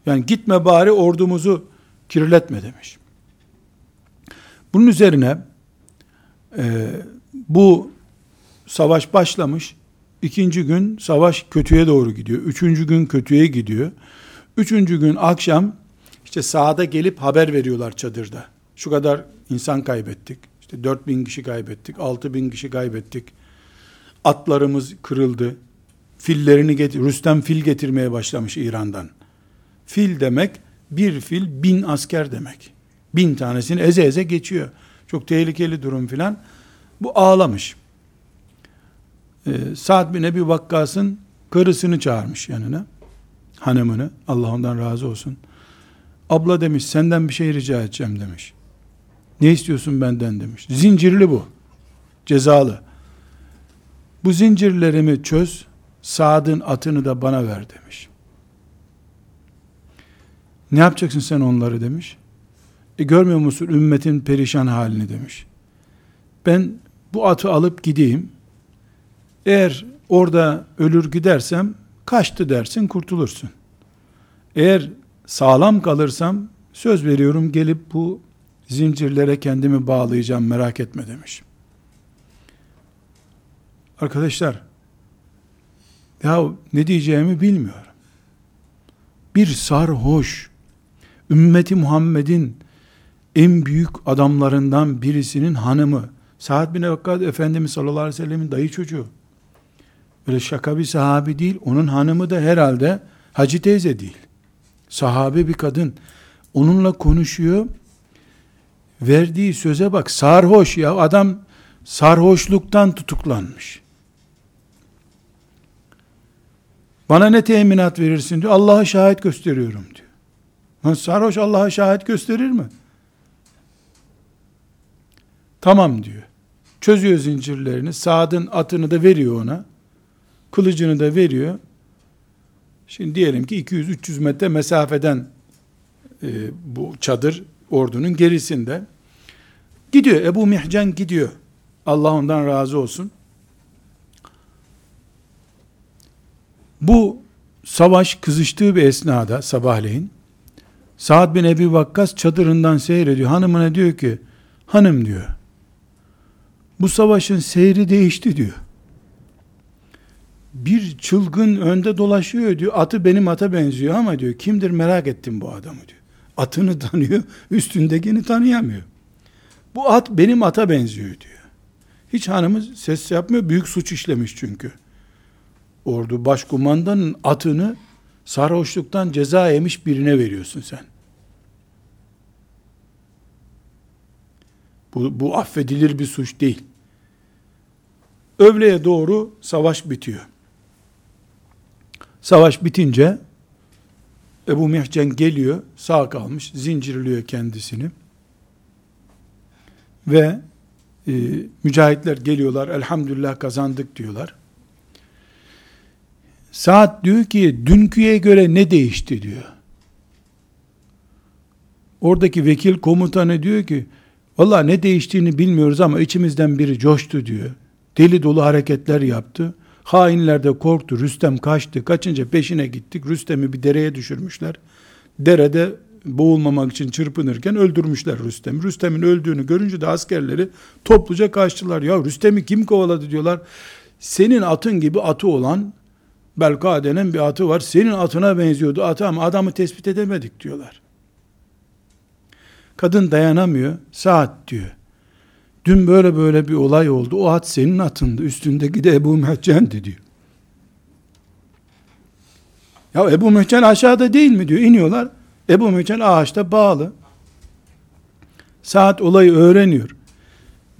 Yani gitme bari ordumuzu kirletme demiş. Bunun üzerine e, bu savaş başlamış. İkinci gün savaş kötüye doğru gidiyor. Üçüncü gün kötüye gidiyor. Üçüncü gün akşam işte sahada gelip haber veriyorlar çadırda. Şu kadar insan kaybettik. İşte dört bin kişi kaybettik. Altı bin kişi kaybettik. Atlarımız kırıldı. Fillerini getir, Rüstem fil getirmeye başlamış İran'dan. Fil demek bir fil bin asker demek. Bin tanesini eze eze geçiyor. Çok tehlikeli durum filan. Bu ağlamış. Ee, Sa'd bin Ebi Vakkas'ın karısını çağırmış yanına. Hanımını. Allah ondan razı olsun. Abla demiş senden bir şey rica edeceğim demiş. Ne istiyorsun benden demiş. Zincirli bu. Cezalı. Bu zincirlerimi çöz. Sa'd'ın atını da bana ver demiş. Ne yapacaksın sen onları demiş. E görmüyor musun ümmetin perişan halini demiş. Ben bu atı alıp gideyim. Eğer orada ölür gidersem kaçtı dersin kurtulursun. Eğer sağlam kalırsam söz veriyorum gelip bu zincirlere kendimi bağlayacağım merak etme demiş. Arkadaşlar ya ne diyeceğimi bilmiyorum. Bir sarhoş ümmeti Muhammed'in en büyük adamlarından birisinin hanımı Sa'd bin Vakkas Efendimiz sallallahu aleyhi ve sellemin dayı çocuğu. Öyle şaka bir sahabi değil. Onun hanımı da herhalde Hacı teyze değil. Sahabe bir kadın. Onunla konuşuyor. Verdiği söze bak. Sarhoş ya. Adam sarhoşluktan tutuklanmış. Bana ne teminat verirsin diyor. Allah'a şahit gösteriyorum diyor. Sarhoş Allah'a şahit gösterir mi? Tamam diyor. Çözüyor zincirlerini. Saad'ın atını da veriyor ona. Kılıcını da veriyor. Şimdi diyelim ki 200-300 metre mesafeden e, bu çadır ordunun gerisinde. Gidiyor. Ebu Mihcan gidiyor. Allah ondan razı olsun. Bu savaş kızıştığı bir esnada sabahleyin Saad bin Ebi Vakkas çadırından seyrediyor. Hanımına diyor ki hanım diyor bu savaşın seyri değişti diyor. bir çılgın önde dolaşıyor diyor. Atı benim ata benziyor ama diyor kimdir merak ettim bu adamı diyor. Atını tanıyor, üstündekini tanıyamıyor. Bu at benim ata benziyor diyor. Hiç hanımız ses yapmıyor. Büyük suç işlemiş çünkü. Ordu başkumandanın atını sarhoşluktan ceza yemiş birine veriyorsun sen. Bu, bu affedilir bir suç değil. Öğleye doğru savaş bitiyor. Savaş bitince Ebu Mihcen geliyor, sağ kalmış, zincirliyor kendisini. Ve e, mücahitler geliyorlar, elhamdülillah kazandık diyorlar. Saat diyor ki, dünküye göre ne değişti diyor. Oradaki vekil komutanı diyor ki, valla ne değiştiğini bilmiyoruz ama içimizden biri coştu diyor. Deli dolu hareketler yaptı. Hainler de korktu. Rüstem kaçtı. Kaçınca peşine gittik. Rüstem'i bir dereye düşürmüşler. Derede boğulmamak için çırpınırken öldürmüşler Rüstem'i. Rüstem'in öldüğünü görünce de askerleri topluca kaçtılar. Ya Rüstem'i kim kovaladı diyorlar. Senin atın gibi atı olan Belkade'nin bir atı var. Senin atına benziyordu atı ama adamı tespit edemedik diyorlar. Kadın dayanamıyor. Saat diyor. Dün böyle böyle bir olay oldu. O at senin atındı. Üstündeki de Ebu Mehcen'di diyor. Ya Ebu Mehcen aşağıda değil mi diyor. İniyorlar. Ebu Mehcen ağaçta bağlı. Saat olayı öğreniyor.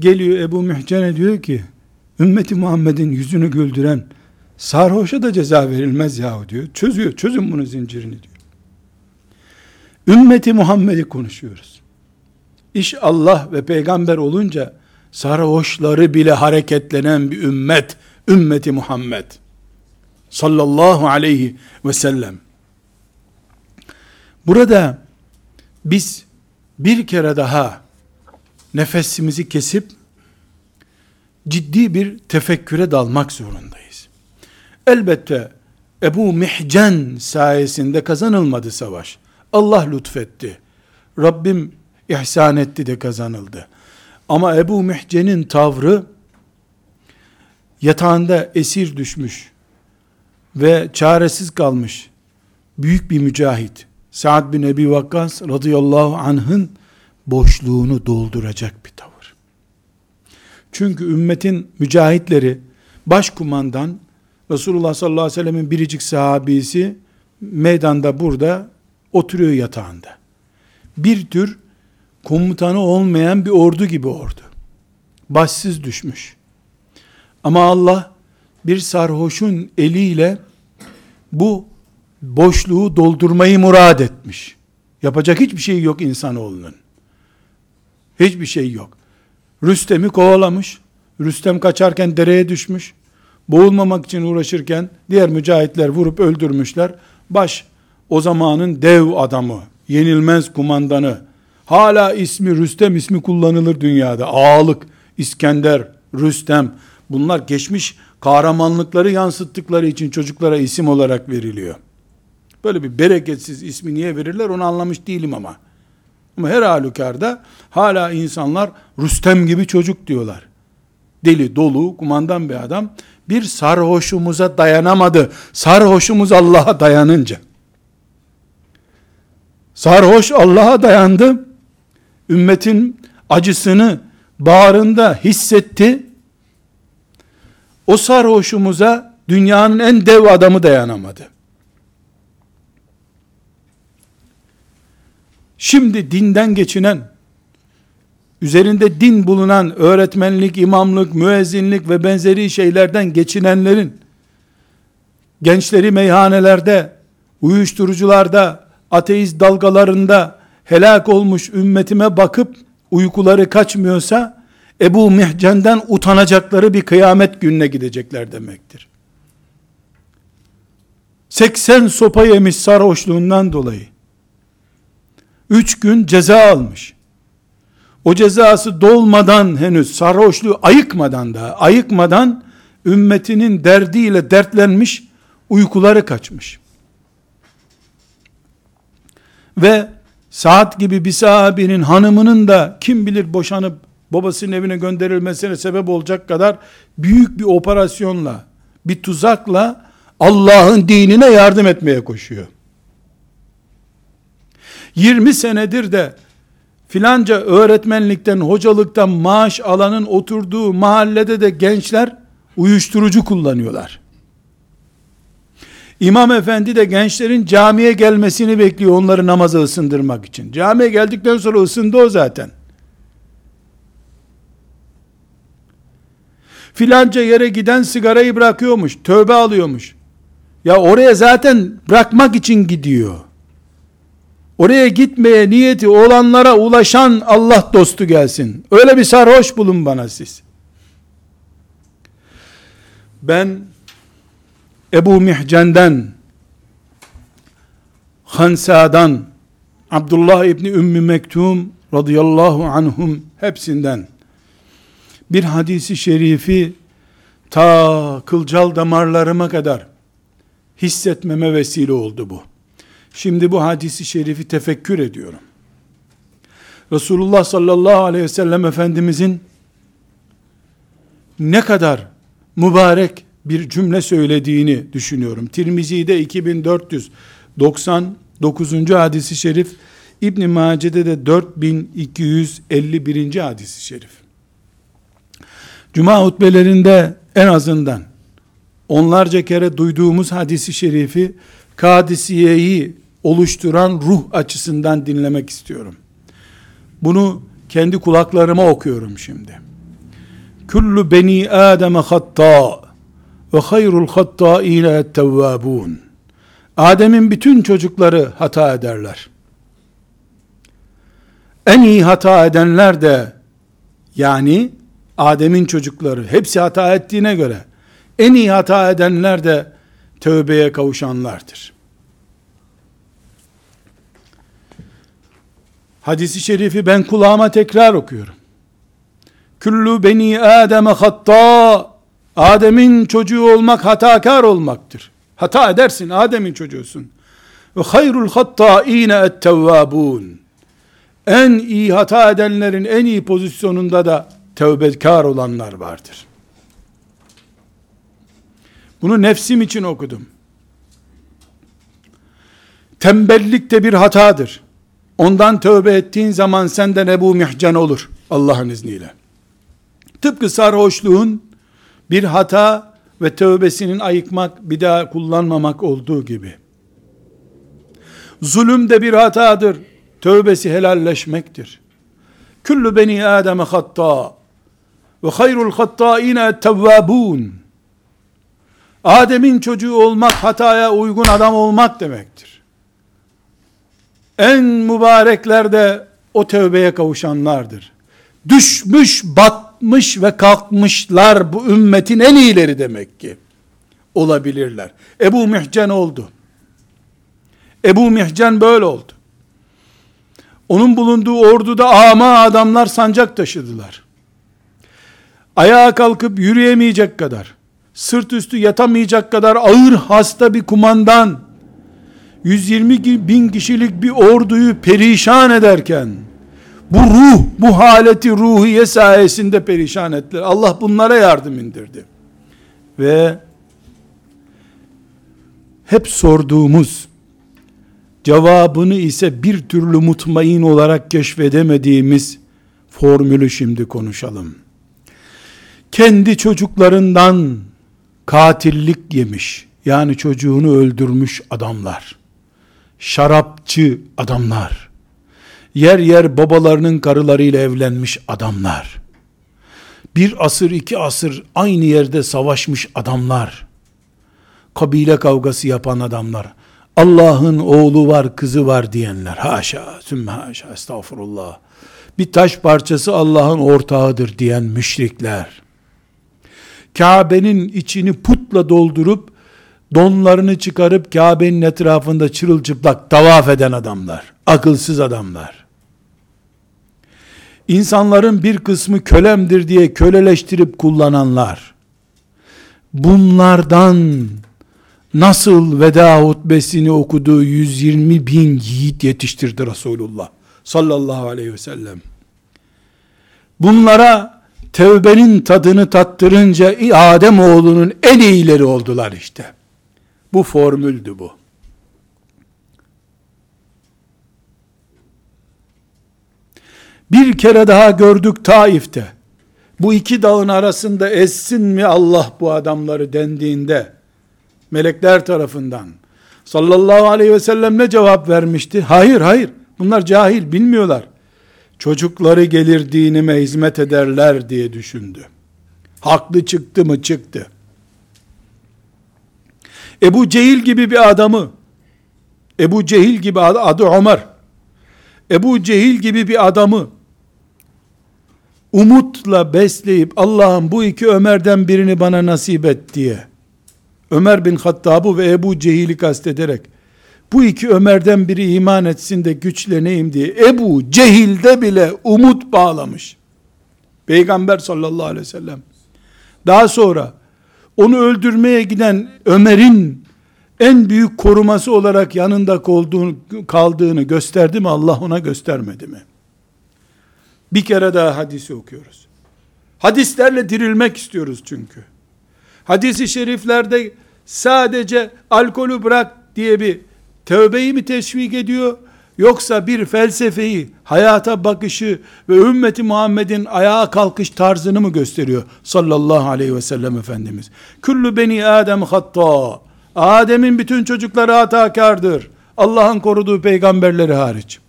Geliyor Ebu Mehcen'e diyor ki ümmeti Muhammed'in yüzünü güldüren sarhoşa da ceza verilmez yahu diyor. Çözüyor. Çözün bunu zincirini diyor. Ümmeti Muhammed'i konuşuyoruz. İş Allah ve peygamber olunca sarhoşları bile hareketlenen bir ümmet, ümmeti Muhammed sallallahu aleyhi ve sellem. Burada biz bir kere daha nefesimizi kesip ciddi bir tefekküre dalmak zorundayız. Elbette Ebu Mihcen sayesinde kazanılmadı savaş. Allah lütfetti. Rabbim ihsan etti de kazanıldı. Ama Ebu Mihcen'in tavrı yatağında esir düşmüş ve çaresiz kalmış büyük bir mücahit Sa'd bin Ebi Vakkas radıyallahu anh'ın boşluğunu dolduracak bir tavır. Çünkü ümmetin mücahitleri başkumandan Resulullah sallallahu aleyhi ve sellemin biricik sahabisi meydanda burada oturuyor yatağında. Bir tür komutanı olmayan bir ordu gibi ordu. Başsız düşmüş. Ama Allah bir sarhoşun eliyle bu boşluğu doldurmayı murad etmiş. Yapacak hiçbir şey yok insanoğlunun. Hiçbir şey yok. Rüstem'i kovalamış. Rüstem kaçarken dereye düşmüş. Boğulmamak için uğraşırken diğer mücahitler vurup öldürmüşler. Baş o zamanın dev adamı, yenilmez kumandanı, Hala ismi Rüstem ismi kullanılır dünyada. Ağalık, İskender, Rüstem bunlar geçmiş kahramanlıkları yansıttıkları için çocuklara isim olarak veriliyor. Böyle bir bereketsiz ismi niye verirler onu anlamış değilim ama. Ama her halükarda hala insanlar Rüstem gibi çocuk diyorlar. Deli, dolu, kumandan bir adam. Bir sarhoşumuza dayanamadı. Sarhoşumuz Allah'a dayanınca. Sarhoş Allah'a dayandı ümmetin acısını bağrında hissetti. O sarhoşumuza dünyanın en dev adamı dayanamadı. Şimdi dinden geçinen, üzerinde din bulunan öğretmenlik, imamlık, müezzinlik ve benzeri şeylerden geçinenlerin, gençleri meyhanelerde, uyuşturucularda, ateist dalgalarında, helak olmuş ümmetime bakıp uykuları kaçmıyorsa Ebu Mihcen'den utanacakları bir kıyamet gününe gidecekler demektir. 80 sopa yemiş sarhoşluğundan dolayı. 3 gün ceza almış. O cezası dolmadan henüz sarhoşluğu ayıkmadan da ayıkmadan ümmetinin derdiyle dertlenmiş uykuları kaçmış. Ve Saat gibi bir sahabinin hanımının da kim bilir boşanıp babasının evine gönderilmesine sebep olacak kadar büyük bir operasyonla, bir tuzakla Allah'ın dinine yardım etmeye koşuyor. 20 senedir de filanca öğretmenlikten, hocalıktan maaş alanın oturduğu mahallede de gençler uyuşturucu kullanıyorlar. İmam efendi de gençlerin camiye gelmesini bekliyor onları namaza ısındırmak için. Camiye geldikten sonra ısındı o zaten. Filanca yere giden sigarayı bırakıyormuş, tövbe alıyormuş. Ya oraya zaten bırakmak için gidiyor. Oraya gitmeye niyeti olanlara ulaşan Allah dostu gelsin. Öyle bir sarhoş bulun bana siz. Ben Ebu Mihcen'den Hansa'dan Abdullah İbni Ümmü Mektum radıyallahu anhum hepsinden bir hadisi şerifi ta kılcal damarlarıma kadar hissetmeme vesile oldu bu. Şimdi bu hadisi şerifi tefekkür ediyorum. Resulullah sallallahu aleyhi ve sellem Efendimizin ne kadar mübarek bir cümle söylediğini düşünüyorum. Tirmizi'de 2499. hadisi şerif, İbn Mace'de de 4251. hadisi şerif. Cuma hutbelerinde en azından onlarca kere duyduğumuz hadisi şerifi Kadisiye'yi oluşturan ruh açısından dinlemek istiyorum. Bunu kendi kulaklarıma okuyorum şimdi. Kullu beni Adem hatta ve hayrul hattâine tevvâbûn. Adem'in bütün çocukları hata ederler. En iyi hata edenler de yani Adem'in çocukları hepsi hata ettiğine göre en iyi hata edenler de tövbeye kavuşanlardır. Hadisi şerifi ben kulağıma tekrar okuyorum. Kullu beni Adem hatta Adem'in çocuğu olmak hatakar olmaktır. Hata edersin, Adem'in çocuğusun. Ve hayrul hattâine ettevvâbûn. En iyi hata edenlerin en iyi pozisyonunda da tevbekar olanlar vardır. Bunu nefsim için okudum. Tembellik de bir hatadır. Ondan tövbe ettiğin zaman senden Ebu Mihcan olur. Allah'ın izniyle. Tıpkı sarhoşluğun bir hata ve tövbesinin ayıkmak, bir daha kullanmamak olduğu gibi. Zulüm de bir hatadır. Tövbesi helalleşmektir. Küllü beni Adem'e hatta ve hayrul hattaine tevvabun. Adem'in çocuğu olmak hataya uygun adam olmak demektir. En mübarekler de o tövbeye kavuşanlardır. Düşmüş, batmış ve kalkmışlar bu ümmetin en iyileri demek ki. Olabilirler. Ebu Mihcen oldu. Ebu Mihcen böyle oldu. Onun bulunduğu orduda ama adamlar sancak taşıdılar. Ayağa kalkıp yürüyemeyecek kadar, sırt üstü yatamayacak kadar ağır hasta bir kumandan, 120 bin kişilik bir orduyu perişan ederken, bu ruh, bu haleti ruhiye sayesinde perişan ettiler. Allah bunlara yardım indirdi. Ve hep sorduğumuz, cevabını ise bir türlü mutmain olarak keşfedemediğimiz formülü şimdi konuşalım. Kendi çocuklarından katillik yemiş, yani çocuğunu öldürmüş adamlar, şarapçı adamlar, yer yer babalarının karılarıyla evlenmiş adamlar, bir asır iki asır aynı yerde savaşmış adamlar, kabile kavgası yapan adamlar, Allah'ın oğlu var, kızı var diyenler, haşa, sümme haşa, estağfurullah, bir taş parçası Allah'ın ortağıdır diyen müşrikler, Kabe'nin içini putla doldurup, donlarını çıkarıp Kabe'nin etrafında çırılçıplak tavaf eden adamlar, akılsız adamlar, insanların bir kısmı kölemdir diye köleleştirip kullananlar, bunlardan nasıl veda hutbesini okuduğu 120 bin yiğit yetiştirdi Resulullah sallallahu aleyhi ve sellem. Bunlara tevbenin tadını tattırınca Adem oğlunun en iyileri oldular işte. Bu formüldü bu. Bir kere daha gördük Taif'te. Bu iki dağın arasında essin mi Allah bu adamları dendiğinde melekler tarafından sallallahu aleyhi ve sellem ne cevap vermişti? Hayır hayır bunlar cahil bilmiyorlar. Çocukları gelir dinime hizmet ederler diye düşündü. Haklı çıktı mı çıktı. Ebu Cehil gibi bir adamı Ebu Cehil gibi adı, adı Ömer Ebu Cehil gibi bir adamı umutla besleyip Allah'ım bu iki Ömer'den birini bana nasip et diye Ömer bin Hattab'ı ve Ebu Cehil'i kastederek bu iki Ömer'den biri iman etsin de güçleneyim diye Ebu Cehil'de bile umut bağlamış. Peygamber sallallahu aleyhi ve sellem. Daha sonra onu öldürmeye giden Ömer'in en büyük koruması olarak yanında olduğunu, kaldığını gösterdi mi Allah ona göstermedi mi? Bir kere daha hadisi okuyoruz. Hadislerle dirilmek istiyoruz çünkü. Hadisi şeriflerde sadece alkolü bırak diye bir tövbeyi mi teşvik ediyor? Yoksa bir felsefeyi, hayata bakışı ve ümmeti Muhammed'in ayağa kalkış tarzını mı gösteriyor? Sallallahu aleyhi ve sellem Efendimiz. Küllü beni Adem hatta. Adem'in bütün çocukları hatakardır. Allah'ın koruduğu peygamberleri hariç.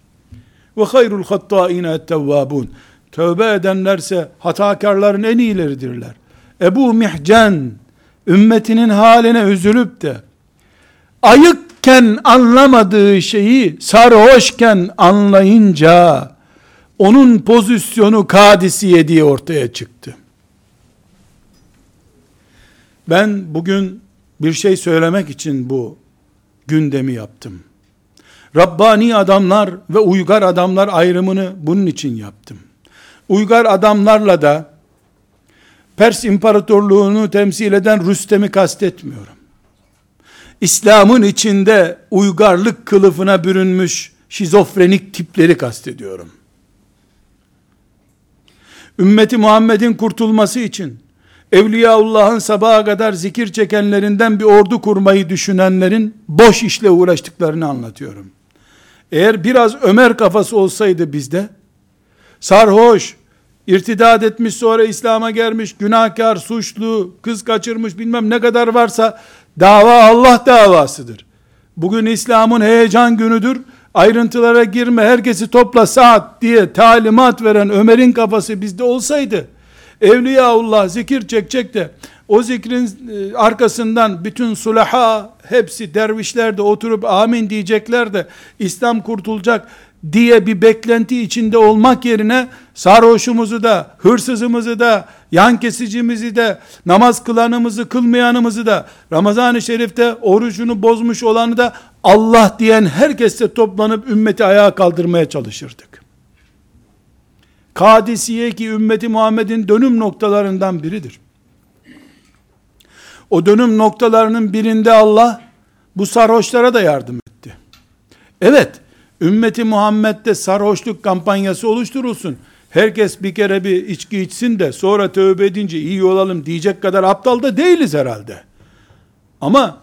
Ve hayrul hattâine ettevvâbûn. Tövbe edenlerse hatakarların en iyileridirler. Ebu Mihcen, ümmetinin haline üzülüp de, ayıkken anlamadığı şeyi sarhoşken anlayınca, onun pozisyonu kadisiye diye ortaya çıktı. Ben bugün bir şey söylemek için bu gündemi yaptım. Rabbani adamlar ve uygar adamlar ayrımını bunun için yaptım. Uygar adamlarla da Pers İmparatorluğunu temsil eden Rüstem'i kastetmiyorum. İslam'ın içinde uygarlık kılıfına bürünmüş şizofrenik tipleri kastediyorum. Ümmeti Muhammed'in kurtulması için Evliyaullah'ın sabaha kadar zikir çekenlerinden bir ordu kurmayı düşünenlerin boş işle uğraştıklarını anlatıyorum. Eğer biraz Ömer kafası olsaydı bizde, sarhoş, irtidat etmiş sonra İslam'a gelmiş, günahkar, suçlu, kız kaçırmış bilmem ne kadar varsa, dava Allah davasıdır. Bugün İslam'ın heyecan günüdür, ayrıntılara girme, herkesi topla saat diye talimat veren Ömer'in kafası bizde olsaydı, Evliyaullah zikir çekecek de o zikrin e, arkasından bütün sulaha hepsi dervişler de oturup amin diyecekler de İslam kurtulacak diye bir beklenti içinde olmak yerine sarhoşumuzu da, hırsızımızı da, yan kesicimizi de, namaz kılanımızı, kılmayanımızı da, Ramazan-ı Şerif'te orucunu bozmuş olanı da Allah diyen herkesle toplanıp ümmeti ayağa kaldırmaya çalışırdık. Kadisiye ki ümmeti Muhammed'in dönüm noktalarından biridir. O dönüm noktalarının birinde Allah bu sarhoşlara da yardım etti. Evet, ümmeti Muhammed'de sarhoşluk kampanyası oluşturulsun. Herkes bir kere bir içki içsin de sonra tövbe edince iyi olalım diyecek kadar aptal da değiliz herhalde. Ama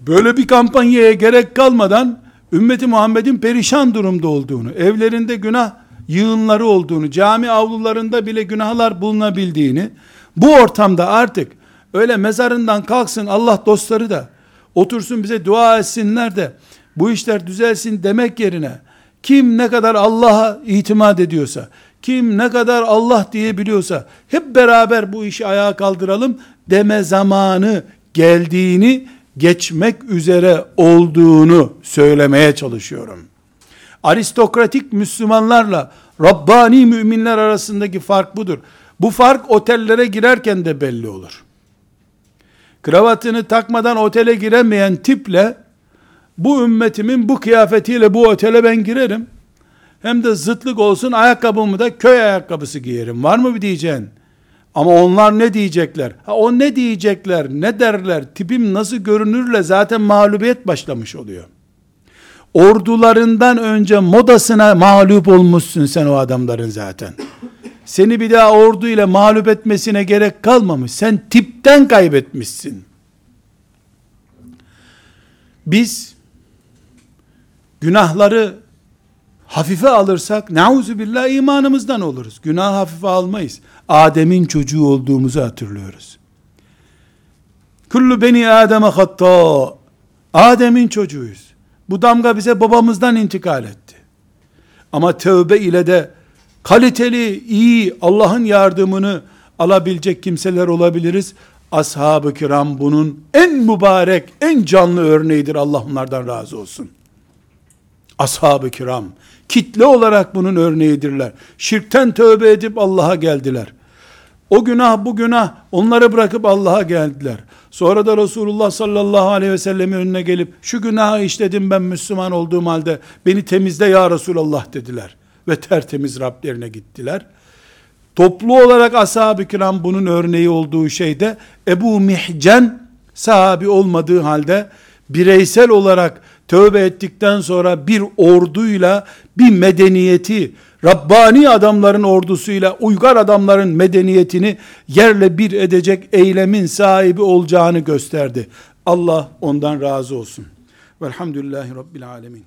böyle bir kampanyaya gerek kalmadan ümmeti Muhammed'in perişan durumda olduğunu, evlerinde günah yığınları olduğunu, cami avlularında bile günahlar bulunabildiğini, bu ortamda artık öyle mezarından kalksın Allah dostları da otursun bize dua etsinler de bu işler düzelsin demek yerine kim ne kadar Allah'a itimat ediyorsa, kim ne kadar Allah diyebiliyorsa hep beraber bu işi ayağa kaldıralım deme zamanı geldiğini geçmek üzere olduğunu söylemeye çalışıyorum aristokratik Müslümanlarla Rabbani müminler arasındaki fark budur. Bu fark otellere girerken de belli olur. Kravatını takmadan otele giremeyen tiple bu ümmetimin bu kıyafetiyle bu otele ben girerim. Hem de zıtlık olsun ayakkabımı da köy ayakkabısı giyerim. Var mı bir diyeceğin? Ama onlar ne diyecekler? Ha, o ne diyecekler, ne derler, tipim nasıl görünürle zaten mağlubiyet başlamış oluyor ordularından önce modasına mağlup olmuşsun sen o adamların zaten. seni bir daha ordu ile mağlup etmesine gerek kalmamış. Sen tipten kaybetmişsin. Biz günahları hafife alırsak nauzu billah imanımızdan oluruz. Günah hafife almayız. Adem'in çocuğu olduğumuzu hatırlıyoruz. Kullu beni Adem'e hatta. Adem'in çocuğuyuz. Bu damga bize babamızdan intikal etti. Ama tövbe ile de kaliteli, iyi, Allah'ın yardımını alabilecek kimseler olabiliriz. Ashab-ı kiram bunun en mübarek, en canlı örneğidir. Allah onlardan razı olsun. Ashab-ı kiram kitle olarak bunun örneğidirler. Şirkten tövbe edip Allah'a geldiler. O günah bu günah onları bırakıp Allah'a geldiler. Sonra da Resulullah sallallahu aleyhi ve sellemin önüne gelip şu günahı işledim ben Müslüman olduğum halde beni temizle ya Resulallah dediler. Ve tertemiz Rablerine gittiler. Toplu olarak ashab-ı kiram bunun örneği olduğu şeyde Ebu Mihcen sahabi olmadığı halde bireysel olarak tövbe ettikten sonra bir orduyla bir medeniyeti, Rabbani adamların ordusuyla uygar adamların medeniyetini yerle bir edecek eylemin sahibi olacağını gösterdi. Allah ondan razı olsun. Velhamdülillahi Rabbil Alemin.